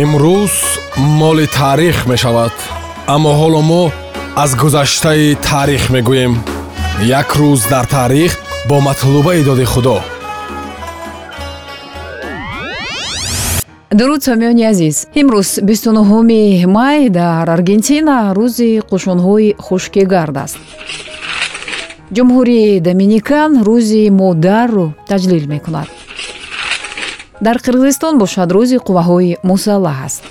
имрӯз моли таърих мешавад аммо ҳоло мо аз гузаштаи таърих мегӯем. Як рӯз дар таърих бо матлубаи доди худо. Дуруд сомиёни азиз имрӯз 29 май дар аргентина рӯзи қушунҳои хушкигард аст. Ҷумҳурии доминикан рӯзи модарро таҷлил мекунад дар қирғизистон бошад рӯзи қувваҳои мусаллаҳ аст.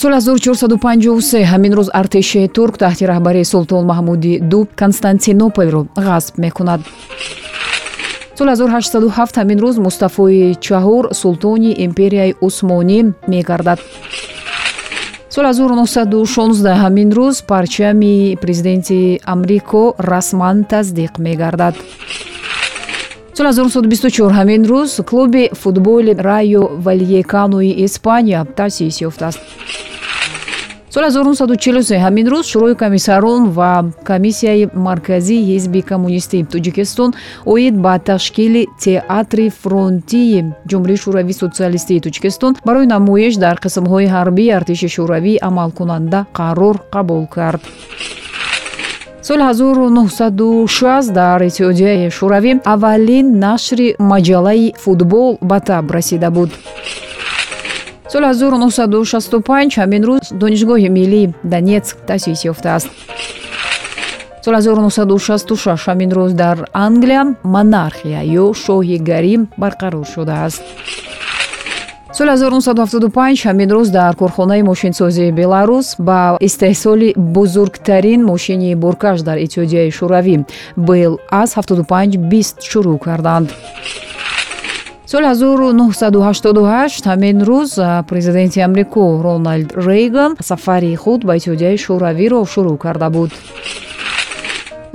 Соли 1453 ҳамин рӯз артиши турк таҳти раҳбарии султон маҳмуди ду константинополро ғасб мекунад. Соли 1807 ҳамин рӯз мустафои чаҳур султони империяи усмонӣ мегардад. Соли 1916 ҳамин рӯз парчами президенти амрико расман таздиқ мегардад соли 1924 ҳамин рӯз клуби футболи райо вальеканои испания таъсис ёфтааст. соли 1943 ҳамин рӯз шӯрои комиссарон ва комиссияи марказии ҳизби коммунистии тоҷикистон оид ба ташкили театри фронтии ҷумҳурии шӯравии социалистии тоҷикистон барои намоиш дар қисмҳои ҳарбии артиши шӯравӣ амалкунанда қарор қабул кард соли 1960 дар иттиҳодияи шӯравӣ аввалин нашри маҷаллаи футбол ба таб расида буд. Соли 1965 ҳамин рӯз донишгоҳи миллии донецк таъсис ёфтааст. Соли 1966 ҳамин рӯз дар англия монархия ё шоҳи гарим барқарор шудааст соли 1975 ҳамин рӯз дар корхонаи мошинсозии беларус ба истеҳсоли бузургтарин мошини буркаш дар иттиҳодияи шӯравӣ бел аз 75 бист шурӯъ карданд. соли 1988 ҳамин рӯз президенти амрико роналд рейган сафари худ ба иттиҳодияи шӯравиро шурӯъ карда буд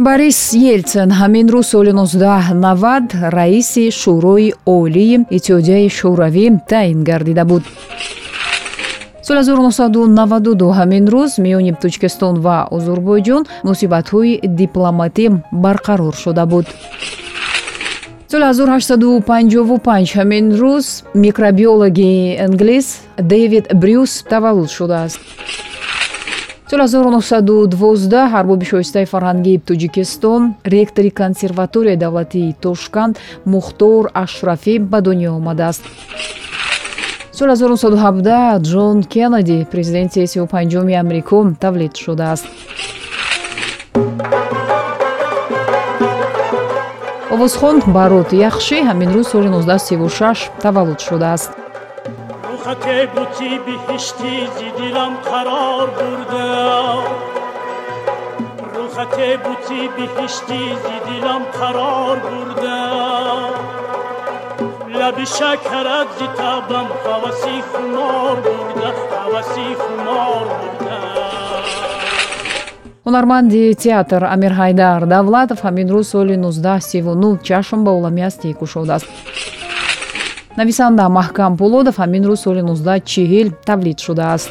борис елтсен ҳамин рӯз соли 1990 раиси шӯрои олии иттиҳодияи шӯравӣ таъин гардида буд. Соли 1992 ҳамин рӯз миёни тоҷикистон ва озурбойҷон муносибатҳои дипломатӣ барқарор шуда буд. Соли 1855 ҳамин рӯз микробиологи англис дэвид брюс таваллуд шудааст соли 1912 арбоби шоистаи фарҳангии тоҷикистон ректори консерваторияи давлатии тошканд мухтор ашрафӣ ба дунё омадааст. Соли 1917 ҷон кеннеди президенти 35 амрико тавлид шудааст. Овозхон барот яхшӣ ҳамин рӯз соли 1936 таваллуд шудааст рухате бути биҳишти зи дилам қарор бурда рухате бути биҳишти зи дилам қарор бурда лаби шакарат зи табам ҳаваси хумор бурда ҳаваси хумор бурда ҳунарманди театр амирҳайдар давлатов ҳамин рӯз соли 1939 чашм ба оламӣ ҳастӣ кушодааст нависанда маҳкам пулодов ҳамин рӯз соли 1940 тавлид шудааст.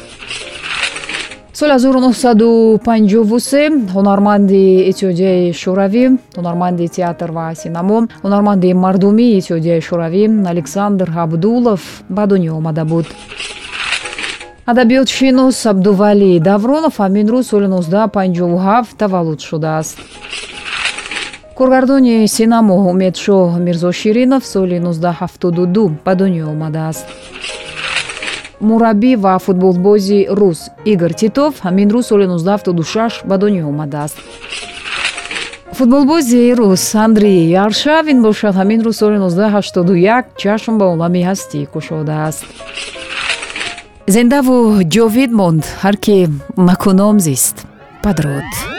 Соли 1953 ҳунарманди иттиҳодияи шӯравӣ ҳунарманди театр ва синамо ҳунарманди мардумии иттиҳодияи шӯравӣ александр абдулов ба дунё омада буд. Адабиётшинос абдувалӣ давронов ҳамин рӯз соли 1957 таваллуд шудааст коргардони синамо умедшоҳ мирзоширинов соли 1972 ба дунё омадааст. Мураббӣ ва футболбози рус игор титов ҳамин рӯз соли 1976 ба дунё омадааст. Футболбози рус андрей яршавин бошад ҳамин рӯз соли 1981 чашм ба оламӣ ҳастӣ кушодааст. Зиндаву ҷовид монд ҳар ки макуном зист падруд